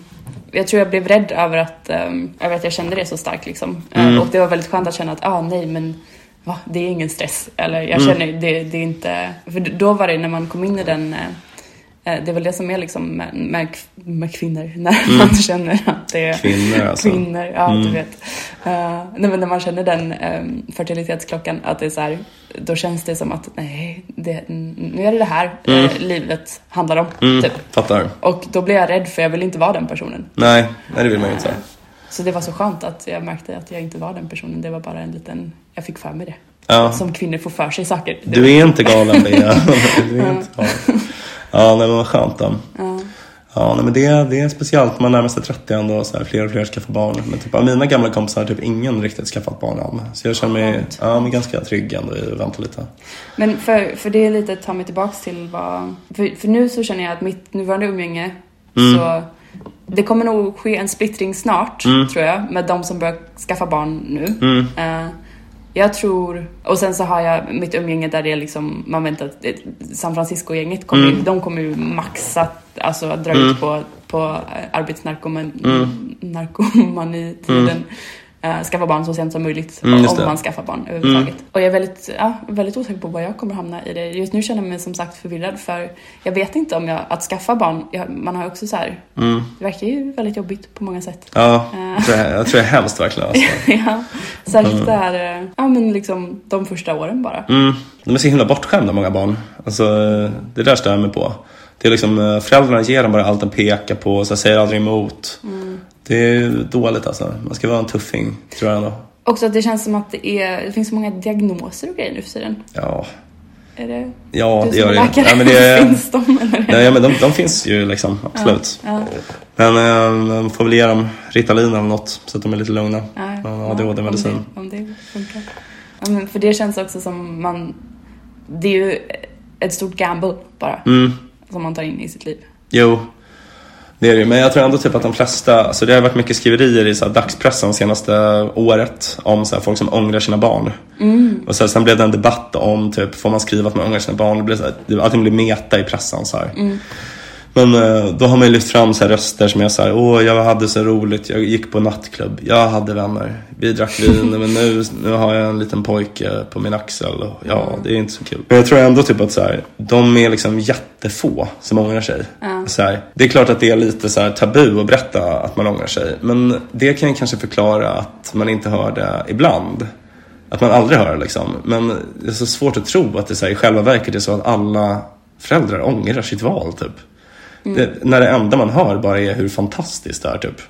jag tror jag blev rädd över att, um, över att jag kände det så starkt. Liksom. Eh, och det var väldigt skönt att känna att, ah, nej men va, det är ingen stress. Eller jag känner, det, det är inte... För då var det när man kom in i den, eh, det är väl det som är liksom med, med, med kvinnor, när man känner att det är Kvinnor alltså. kvinnor, ja du vet. Uh, nej, men när man känner den um, fertilitetsklockan, att det är så här, då känns det som att nej, det, nu är det det här eh, livet handlar om. Mm, Typ. fattar. Och då blir jag rädd för jag vill inte vara den personen. Nej, nej det vill man ju inte. Så det var så skönt att jag märkte att jag inte var den personen. Det var bara en liten, jag fick för mig det. Ja. Som kvinnor får för sig saker. Du är inte galen Bea. du är inte galen. Ja, nej, men vad skönt då. Ja. Ja, nej, men det, det är speciellt. Man närmar sig 30 ändå. Så här, fler och fler skaffar barn. Men typ, av mina gamla kompisar har typ ingen riktigt skaffat barn än. Så jag känner mig ja, men ganska trygg ändå i att vänta lite. Men för, för det är lite att ta mig tillbaks till vad... För, för nu så känner jag att mitt nuvarande umgänge så... Det kommer nog ske en splittring snart, tror jag, med de som börjar skaffa barn nu. Eh, jag tror... Och sen så har jag mitt umgänge där det är liksom... Man väntar det- San Francisco-gänget kommer ju- De kommer ju maxa, alltså dra ut på, på arbetsnarkoman... Narkomanitiden. Uh, skaffa barn så sent som möjligt. Mm, om man skaffar barn överhuvudtaget. Och jag är väldigt, ja, väldigt osäker på var jag kommer hamna i det. Just nu känner jag mig som sagt förvirrad för jag vet inte om jag, att skaffa barn, jag, man har också så här, det verkar ju väldigt jobbigt på många sätt. Ja, jag tror jag, jag tror det är hemskt verkligen. Alltså. ja, särskilt det här, eh, ja men liksom de första åren bara. Mm, de är så himla bortskämda många barn. Alltså, det där stör jag mig på. Det är liksom, eh, föräldrarna ger dem bara allt de pekar på så säger aldrig emot. Det är dåligt alltså. Man ska vara en tuffing, tror jag ändå. Också att det känns som att det, är, det finns så många diagnoser och grejer nu för tiden. Ja, Är det ja du det som är läkare? Ja, men det finns de eller? Nej, ja, men de, de finns ju liksom, absolut. Ja, Men eh, man får väl ge dem Ritalin eller något så att de är lite lugna. ja, ja, ADHD-medicin. Om det, om det funkar. Ja, men för det känns också som man, det är ju ett stort gamble bara. Mm, som man tar in i sitt liv. jo. Det är det. Men jag tror ändå typ att de flesta, alltså det har varit mycket skriverier i så här dagspressen senaste året om så här folk som ångrar sina barn. Och så här, sen blev det en debatt om typ, får man skriva att man ångrar sina barn? Det blev så här, allting blev meta i pressen så här. Men eh, då har man ju lyft fram så här röster som så här, åh jag hade så roligt, jag gick på nattklubb, jag hade vänner, vi drack vin, men nu, nu har jag en liten pojke på min axel och ja, det är inte så kul. Men jag tror ändå typ att så här, de är liksom jättefå som ångrar sig. Så här, det är klart att det är lite så här tabu att berätta att man ångrar sig, men det kan ju kanske förklara att man inte hör det ibland. Att man aldrig hör det liksom. Men det är så svårt att tro att det så här, i själva verket är så att alla föräldrar ångrar sitt val typ. Det, när det enda man hör bara är hur fantastiskt det är typ.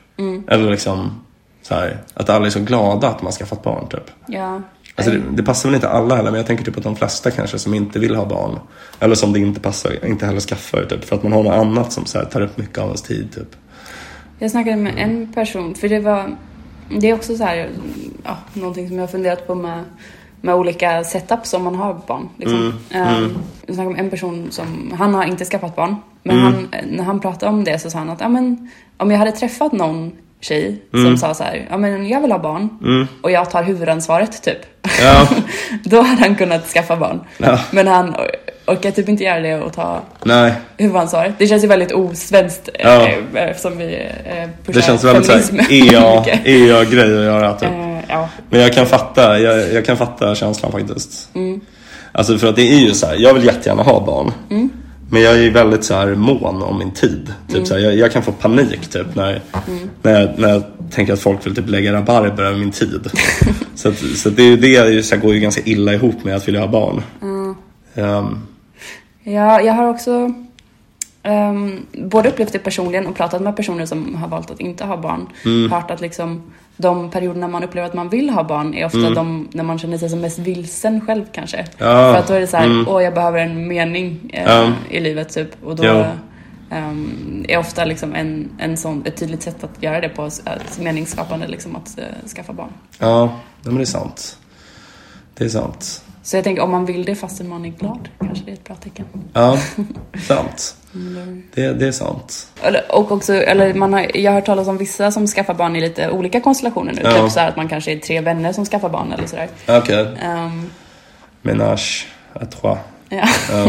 Eller liksom så här, att alla är så glada att man ska fått barn typ. Ja. Alltså det, det passar väl inte alla heller men jag tänker typ att de flesta kanske som inte vill ha barn. Eller som det inte passar, inte heller skaffar typ. För att man har något annat som så här, tar upp mycket av ens tid typ. Jag snackade med en person, för det var... Det är också så här, ja, någonting som jag har funderat på med, med olika setups om man har barn. Liksom. Ehm, Jag snackade med en person som, han har inte skaffat barn. Men han, när han pratade om det så sa han att ja, men, om jag hade träffat någon tjej som sa så här, ja men jag vill ha barn och jag tar huvudansvaret typ. Ja. Då hade han kunnat skaffa barn. Ja. Men han or- orkar typ inte göra det och ta Nej, huvudansvaret. Det känns ju väldigt osvenskt Ja. eh, eftersom vi eh, pushar det känns väldigt såhär EA, mycket. EA-grej att göra typ. Eh, ja. Men jag kan fatta, jag, jag kan fatta känslan faktiskt. Mm. Alltså för att det är ju så här, jag vill jättegärna ha barn. Men jag är ju väldigt så här mån om min tid. Typ Mm. så här, jag, jag kan få panik typ när, när, jag, när jag tänker att folk vill typ lägga rabarber över min tid. så att, så att det, är ju det så här, går ju ganska illa ihop med att vilja ha barn. Mm. Ehm, ja, jag har också ehm, både upplevt det personligen och pratat med personer som har valt att inte ha barn. Mm. Hört att liksom de perioderna man upplever att man vill ha barn är ofta de när man känner sig som mest vilsen själv kanske. Mm. Ja, För att då är det så här, mm. åh jag behöver en mening eh, Ja. i livet typ. Och då Ja. ehm, är ofta liksom en, en sån, ett tydligt sätt att göra det på, ett meningsskapande liksom att eh, skaffa barn. ja, men det är sant. Det är sant. Så jag tänker om man vill det fastän man är glad kanske det är ett bra tecken. Ja, sant. Det, det är sant. Och också, eller man har, jag har hört talas om vissa som skaffar barn i lite olika konstellationer nu. Ja. Typ så här att man kanske är tre vänner som skaffar barn eller sådär. Okej, Um, ménage à trois. ja. Ja.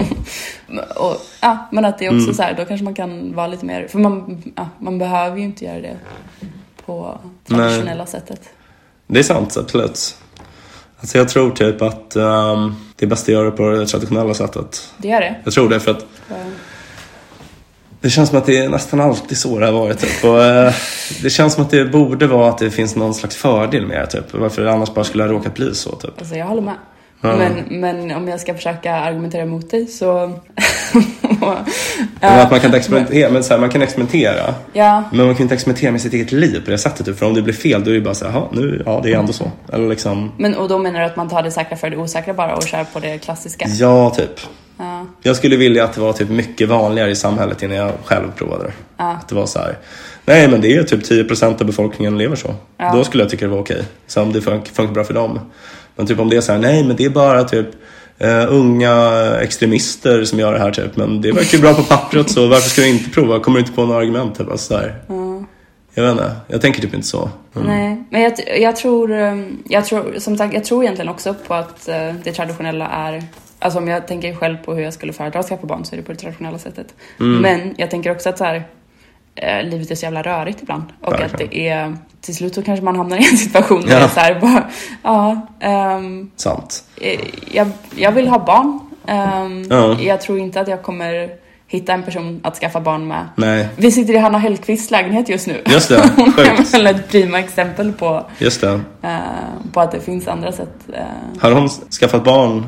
och, ja, men att det är också Mm. så här, då kanske man kan vara lite mer, för man, ja, man behöver ju inte göra det på traditionella sättet. Det är sant, absolut. Alltså jag tror typ att ehm, det är bäst att göra det på det traditionella sättet. Det är det. Jag tror det för att För- Det känns som att det är nästan alltid så det har varit. Typ. Och, eh, det känns som att det borde vara att det finns någon slags fördel med det. Typ. Varför det annars bara skulle ha råkat bli så. Typ. Alltså jag håller med. Ja. Men, men om jag ska försöka argumentera emot dig så... Men att man kan experimentera, men så här, man kan experimentera. Ja, Men man kan inte experimentera med sitt eget liv på det sättet. Typ. För om det blir fel då är det bara så här, "Jaha, nu, ja det är ändå så. Eller liksom, men och då menar du att man tar det säkra för det osäkra bara och kör på det klassiska? ja typ. Ja. Jag skulle vilja att det var typ mycket vanligare i samhället innan jag själv provade det. Ja. Att det var så här, nej men det är typ 10% av befolkningen lever så. Ja. Då skulle jag tycka det var okej. Så om det fun- funkar bra för dem. Men typ om det är så här, nej men det är bara typ eh, unga extremister som gör det här typ. Men det verkar ju bra på pappret så varför ska du inte prova? Kommer du inte på några argument? Typ, alltså, så här. Jag vet inte, jag tänker typ inte så. Mm. Nej, men jag, jag tror, um, jag tror, som sagt, jag tror egentligen också på att eh, det traditionella är Alltså om jag tänker själv på hur jag skulle föredra att skaffa barn så är det på det traditionella sättet. Mm. Men jag tänker också att så här, eh, livet är så jävla rörigt ibland. Och att Verkligen. det är, till slut så kanske man hamnar i en situation där Ja. det är så här, bara, ja, ehm, Sant. eh, jag, jag vill ha barn. Ehm, Ja. Jag tror inte att jag kommer hitta en person att skaffa barn med. Nej, Vi sitter i Hanna Hellquists lägenhet just nu. Just det, Hon är väl ett prima exempel på, just det. eh, på att det finns andra sätt. eh. Har hon skaffat barn?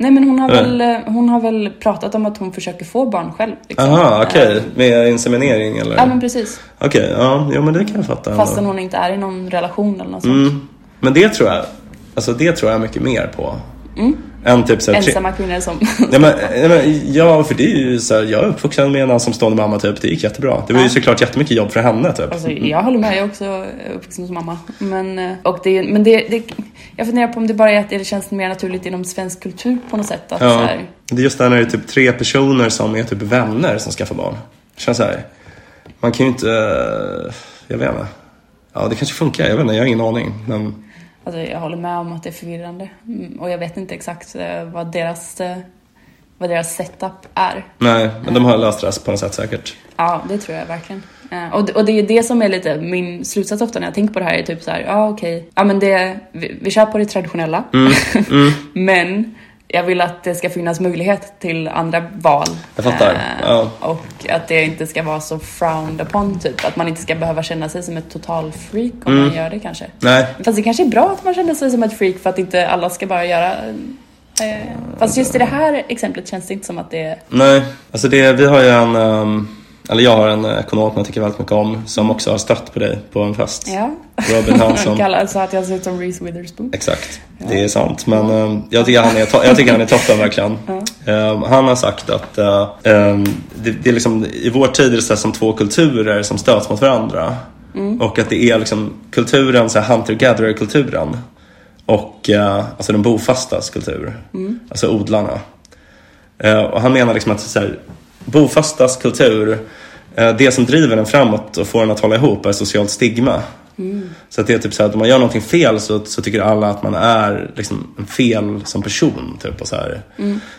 Nej men hon har, Ja. väl, eh, hon har väl pratat om att hon försöker få barn själv. Liksom. Aha, okej. Eh, Med inseminering eller? Ja men precis. Okej, ja, jo, men det kan jag fatta. Fastän hon inte är i någon relation eller något sånt. Mm. Men det tror jag, alltså det tror jag mycket mer på. Än typ såhär... Mm. Ensamma kvinnor som... Ja, men, ja, men, ja, för det är ju så här, jag är uppvuxen med en ensamstående mamma typ. Det gick jättebra. Det var ju såklart jättemycket jobb för henne typ. Alltså, jag håller med, jag är också uppvuxen som mamma. Men, eh, och det, men det, det, jag funderar på om det bara är att det känns mer naturligt inom svensk kultur på något sätt. Att, Ja, här, det är just det här när det är typ tre personer som är typ vänner som skaffar barn. Det känns så här, man kan ju inte, eh, jag vet inte. Ja, det kanske funkar, jag vet inte, jag har ingen aning. Men alltså, jag håller med om att det är förvirrande. Mm, Och jag vet inte exakt eh, vad deras, eh, vad deras setup är. nej, men de har löst det på något sätt säkert. Ja, det tror jag verkligen. Eh, Och det, och det är det som är lite min slutsats ofta när jag tänker på det här är typ så här, ja okej, ja men det, vi, vi kör på det traditionella. Mm, men jag vill att det ska finnas möjlighet till andra val. Jag fattar, Eh, ja. Och att det inte ska vara så frowned upon typ. Att man inte ska behöva känna sig som ett total freak om Mm. man gör det kanske. Nej, Fast det kanske är bra att man känner sig som ett freak för att inte alla ska bara göra eh, Fast just i det här exemplet känns det inte som att det är... nej. Alltså det, vi har ju en, ehm, eller jag har en ekonom jag tycker väldigt mycket om som också har stött på dig på en fest. Ja. Robin Hansson. Kallar så att jag ser ut som Reese Witherspoon. Exakt, det är sant. Men ehm, jag, tycker han är jag tycker han är toppen verkligen. Ehm, han har sagt att eh, ehm, det, det är liksom, i vår tid är det så som två kulturer som stöts mot varandra. Och att det är liksom kulturen, så här hunter-gatherer-kulturen. Och eh, alltså den bofastas kultur. Alltså odlarna. Eh, och han menar liksom att så här, bofastas kultur, eh, det som driver den framåt och får den att hålla ihop är socialt stigma. Så att det är typ så att om man gör någonting fel så, så tycker alla att man är liksom en fel som person. Typ, och så här.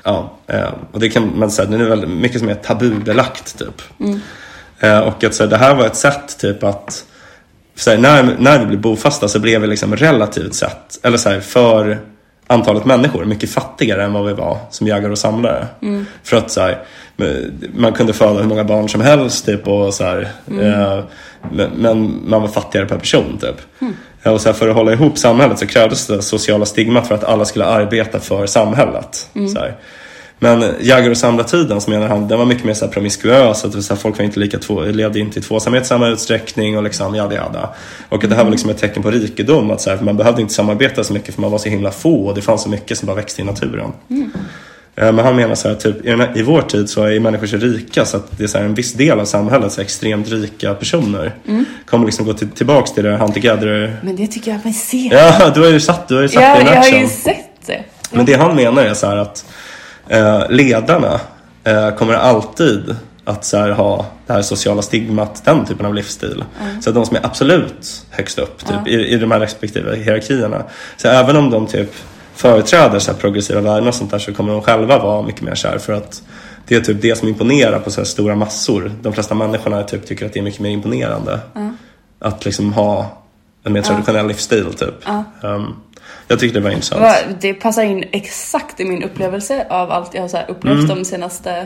Ja, eh, och det kan man säga, det är väldigt mycket som är tabubelagt typ. Eh, och att så här, det här var ett sätt typ att så här, när, när vi blev bofasta så blev vi liksom relativt sett, eller så här, för antalet människor mycket fattigare än vad vi var som jägare och samlare. För att så här, man kunde föda hur många barn som helst typ och så här, eh, men, man var fattigare per person typ. Eh, Och så här, för att hålla ihop samhället så krävdes det sociala stigmat för att alla skulle arbeta för samhället. Så här. Men jägar och samlartiden så menar han, den var mycket mer så här promiskuös. Att så här, folk var inte lika två, levde inte i tvåsamhet i samma utsträckning och liksom jada jada. Och det här var liksom ett tecken på rikedom. Att så här, man behövde inte samarbeta så mycket för man var så himla få och det fanns så mycket som bara växte i naturen. Eh, Men han menar så här, typ, i, här, i vår tid så är människor så rika så att det är så här, en viss del av samhället, så här, extremt rika personer, kommer liksom gå till, tillbaks till det hunter-gatherer. Men det tycker jag mig se. Ja, du har ju satt, du har ju satt Ja, det in jag har ju sett det. Men det han menar är så här att eh, ledarna eh, kommer alltid att så här, ha det här sociala stigmat, den typen av livsstil. Så att de som är absolut högst upp typ, i, i de här respektive hierarkierna. Så även om de typ företräder så här, progressiva värden och sånt där så kommer de själva vara mycket mer så här för att det är typ det som imponerar på så här stora massor. De flesta människorna typ tycker att det är mycket mer imponerande. Att liksom ha en mer traditionell livsstil typ. Um, jag tyckte det var intressant. Det passar in exakt i min upplevelse av allt jag har upplevt Mm. de senaste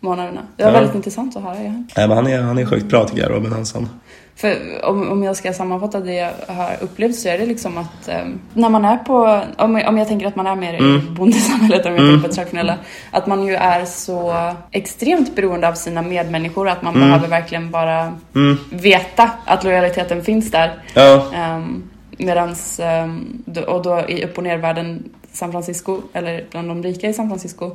månaderna. Det var Ja. väldigt intressant att höra. Ja. Nej, men han, är, han är sjukt bra tycker jag, Robin Hanson. För om, om jag ska sammanfatta det jag har upplevt så är det liksom att eh, när man är på, om, om jag tänker att man är mer i bondesamhället, om jag tänker på det traditionella, att man ju är så extremt beroende av sina medmänniskor att man behöver verkligen bara veta att lojaliteten finns där. Ja, Um, medans, ehm, och då i upp och nervärlden San Francisco, eller bland de rika i San Francisco,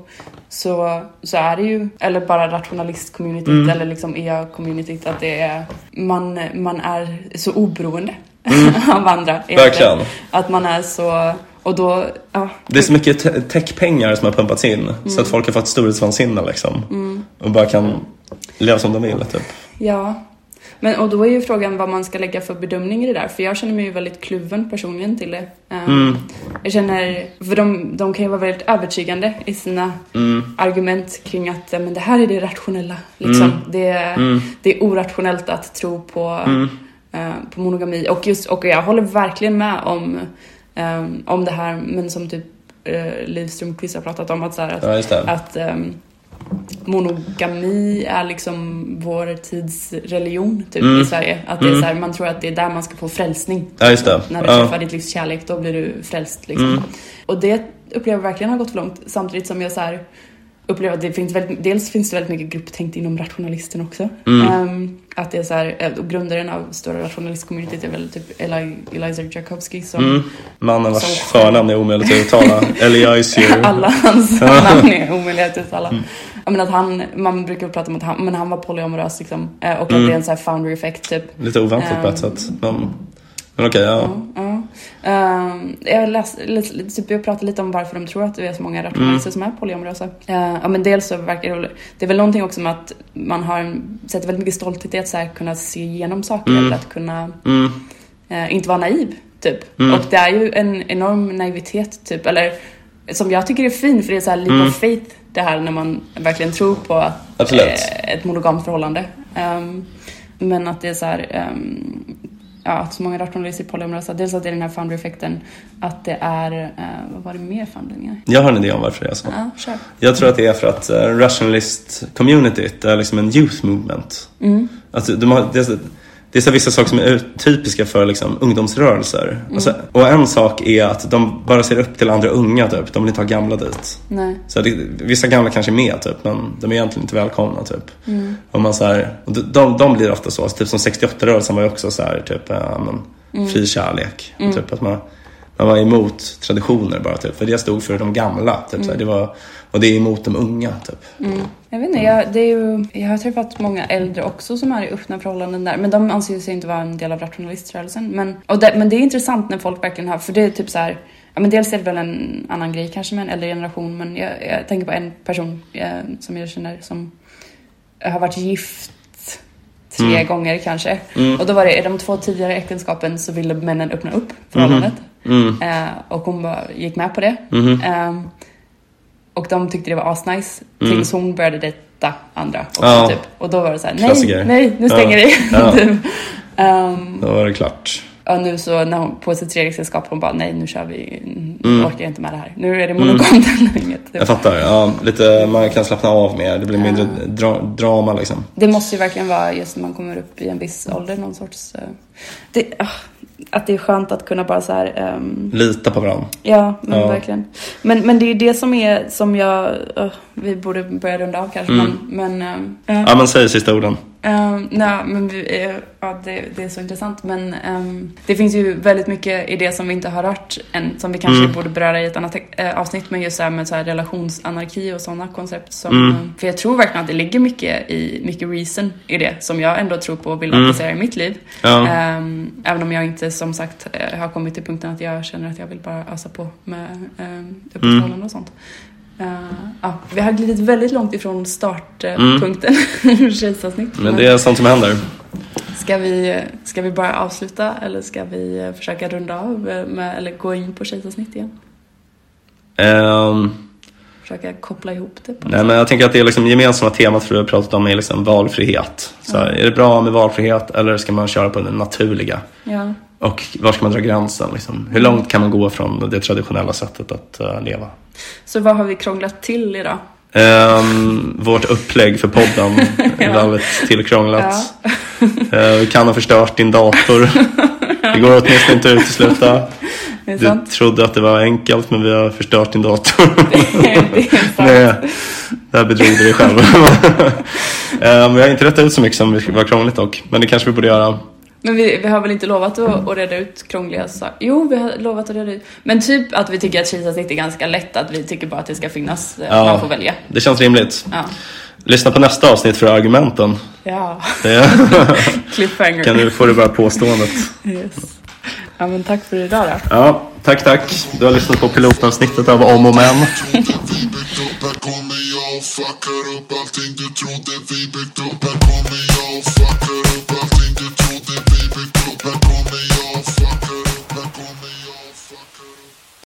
så, så är det ju, eller bara rationalist-communityt eller liksom EA-communityt, att det är, man, man är så oberoende av andra. Verkligen. Att man är så, och då, ja. det är så mycket te- techpengar som har pumpats in så att folk har fått storhetsvansinne liksom. Och bara kan leva som de vill typ. Ja, men och då är ju frågan vad man ska lägga för bedömning i det där. För jag känner mig ju väldigt kluven personligen till det. Um, Jag känner, för de, de kan ju vara väldigt övertygande i sina argument kring att men det här är det rationella. Liksom. Det, är, det är orationellt att tro på, eh, på monogami. Och, just, och jag håller verkligen med om, ehm, om det här, men som typ uh, Liv Strömquist har pratat om, att, så här, att Ja, att ehm, monogami är liksom vår tids religion typ Mm. i Sverige. Att det är så här, man tror att det är där man ska få frälsning. Ja, just det. När du Ja. träffar ditt livs kärlek, då blir du frälst liksom. Och det upplever jag verkligen har gått för långt. Samtidigt som jag så här upplever att det finns väldigt, dels finns det väldigt mycket grupptänkt inom rationalisten också. Ehm, att det är så här, eh, och grundaren av stora rationalistcommunityt är väl typ Eli, Eliza Jakovsky som Mm. Mannen vars Som- förnamn är omöjligt att uttala. Eliasier. alla hans namn är omöjliga att uttala. Jag menar att han, man brukar prata om att han, men han var polyamorös liksom. Eh, Och att det är en sån här founder effect typ. Lite oväntat på ett sätt. Men, men okej, ja. Ja. Ehm, jag, läste, lite- typ, jag pratade lite om varför de tror att det är så många rationalister som är polyamorösa. Eh, ja, men dels så verkar det, det är väl någonting också med att man har sätter väldigt mycket stolthet i att så här, kunna se igenom saker, eller att kunna Mm. eh, inte vara naiv. Typ. Och det är ju en enorm naivitet, typ. Eller som jag tycker är fin, för det är så här leap of faith det här när man verkligen tror på Mm. Eh, ett monogamt förhållande. Ehm, men att det är så här, ehm, ja, att så många rationalister är polyamorösa. Dels att det är den här founder-effekten, att det är, eh, vad var det mer för anledningar? Jag har en idé om varför det är så. Ja. Jag tror att det är för att uh, rationalist-communityt är liksom en youth movement. Alltså, de har, det, är så, det är så vissa saker som är typiska för liksom, ungdomsrörelser. Alltså, och en sak är att de bara ser upp till andra unga typ. De vill inte ha gamla dit. Nej. Så det, vissa gamla kanske är med typ, men de är egentligen inte välkomna typ. Och man så här, och de, de, blir ofta så, typ som 68-rörelsen var ju också så här, typ, ja, men, fri kärlek. Och Typ att man, man var emot traditioner bara typ, för det stod för de gamla. Typ, så här, det var, och det är emot de unga typ. Jag vet inte, jag, det är ju, jag har träffat många äldre också som är i öppna förhållanden där. Men de anser sig inte vara en del av rationaliströrelsen. Men, och det, men det är intressant när folk verkligen har, för det är typ så här, ja men dels är det väl en annan grej kanske med en äldre generation. Men jag, jag tänker på en person eh, som jag känner som har varit gift tre gånger kanske. Och då var det, i de två tidigare äktenskapen så ville männen öppna upp förhållandet. Eh, och hon bara gick med på det. Ehm, och de tyckte det var asnice tills hon började dejta andra också, Ja. typ. Och då var det så här: nej, nej, nu stänger vi. Ja. typ. Ehm, Då var det klart. och nu så när hon, på sitt tredje äktenskap hon bara, nej nu kör vi, Mm. orkar jag inte med det här. Nu är det monogamt eller inget. Jag fattar. Ja, lite, man kan slappna av mer. Det blir mindre dra, drama liksom. Det måste ju verkligen vara just när man kommer upp i en viss ålder, någon sorts... eh, det, ah, att det är skönt att kunna bara så här... ehm, Lita på varandra. Ja, men Ja. verkligen. Men, men det är det som är som jag... eh, vi borde börja runda av kanske, men... men ehm, ja. Ja, men säg sista orden. Ehm, nej, men vi, ja, det, det är så intressant. Men ehm, det finns ju väldigt mycket i det som vi inte har rört än, som vi kanske Mm. borde beröra i ett annat eh, avsnitt. Men just det här med så här relationsanarki och sådana koncept. Som, Mm. eh, För jag tror verkligen att det ligger mycket i mycket reason i det, som jag ändå tror på och vill Mm. applicera i mitt liv. Ja. Ehm, även om jag inte som sagt eh, har kommit till punkten att jag känner att jag vill bara ösa på med um, uppehållande och sånt. Eh, ja, vi har glidit väldigt långt ifrån startpunkten uh, tjejsavsnitt. Men det är sånt som händer. Ska vi, ska vi bara avsluta eller ska vi eh, försöka runda av med, eller gå in på tjejsavsnitt igen? Ehm, Försöka koppla ihop det nej, sätt. men jag tänker att det är liksom gemensamma temat för det vi pratat om är liksom valfrihet. Så här, Är det bra med valfrihet eller ska man köra på det naturliga? Ja. Och var ska man dra gränsen? Liksom? Hur långt kan man gå från det traditionella sättet att eh, leva? Så vad har vi krånglat till idag? Ehm, vårt upplägg för podden är väldigt tillkrånglat. Eh, vi kan ha förstört din dator. Det går åtminstone inte att utesluta. Det är Du sant. trodde att det var enkelt men vi har förstört din dator. det är sant. Nej, där bedrog du dig själv. Ehm, vi har inte rättat ut så mycket som var krångligt dock. Men det kanske vi borde göra. Men vi, vi har väl inte lovat att, att reda ut krångliga saker? Jo, vi har lovat att reda ut. Men typ att vi tycker att kejsarsnitt är ganska lätt, att vi tycker bara att det ska finnas, eh, Ja. man får välja. Det känns rimligt. Ja. Lyssna på nästa avsnitt för argumenten. Ja, cliffhanger. kan du få det bara påståendet. Yes. Ja men tack för idag då. Ja, tack tack. Du har lyssnat på pilotavsnittet av Om och Men. Här kommer jag och fuckar upp allting du trodde vi byggt upp Här kommer jag och fuckar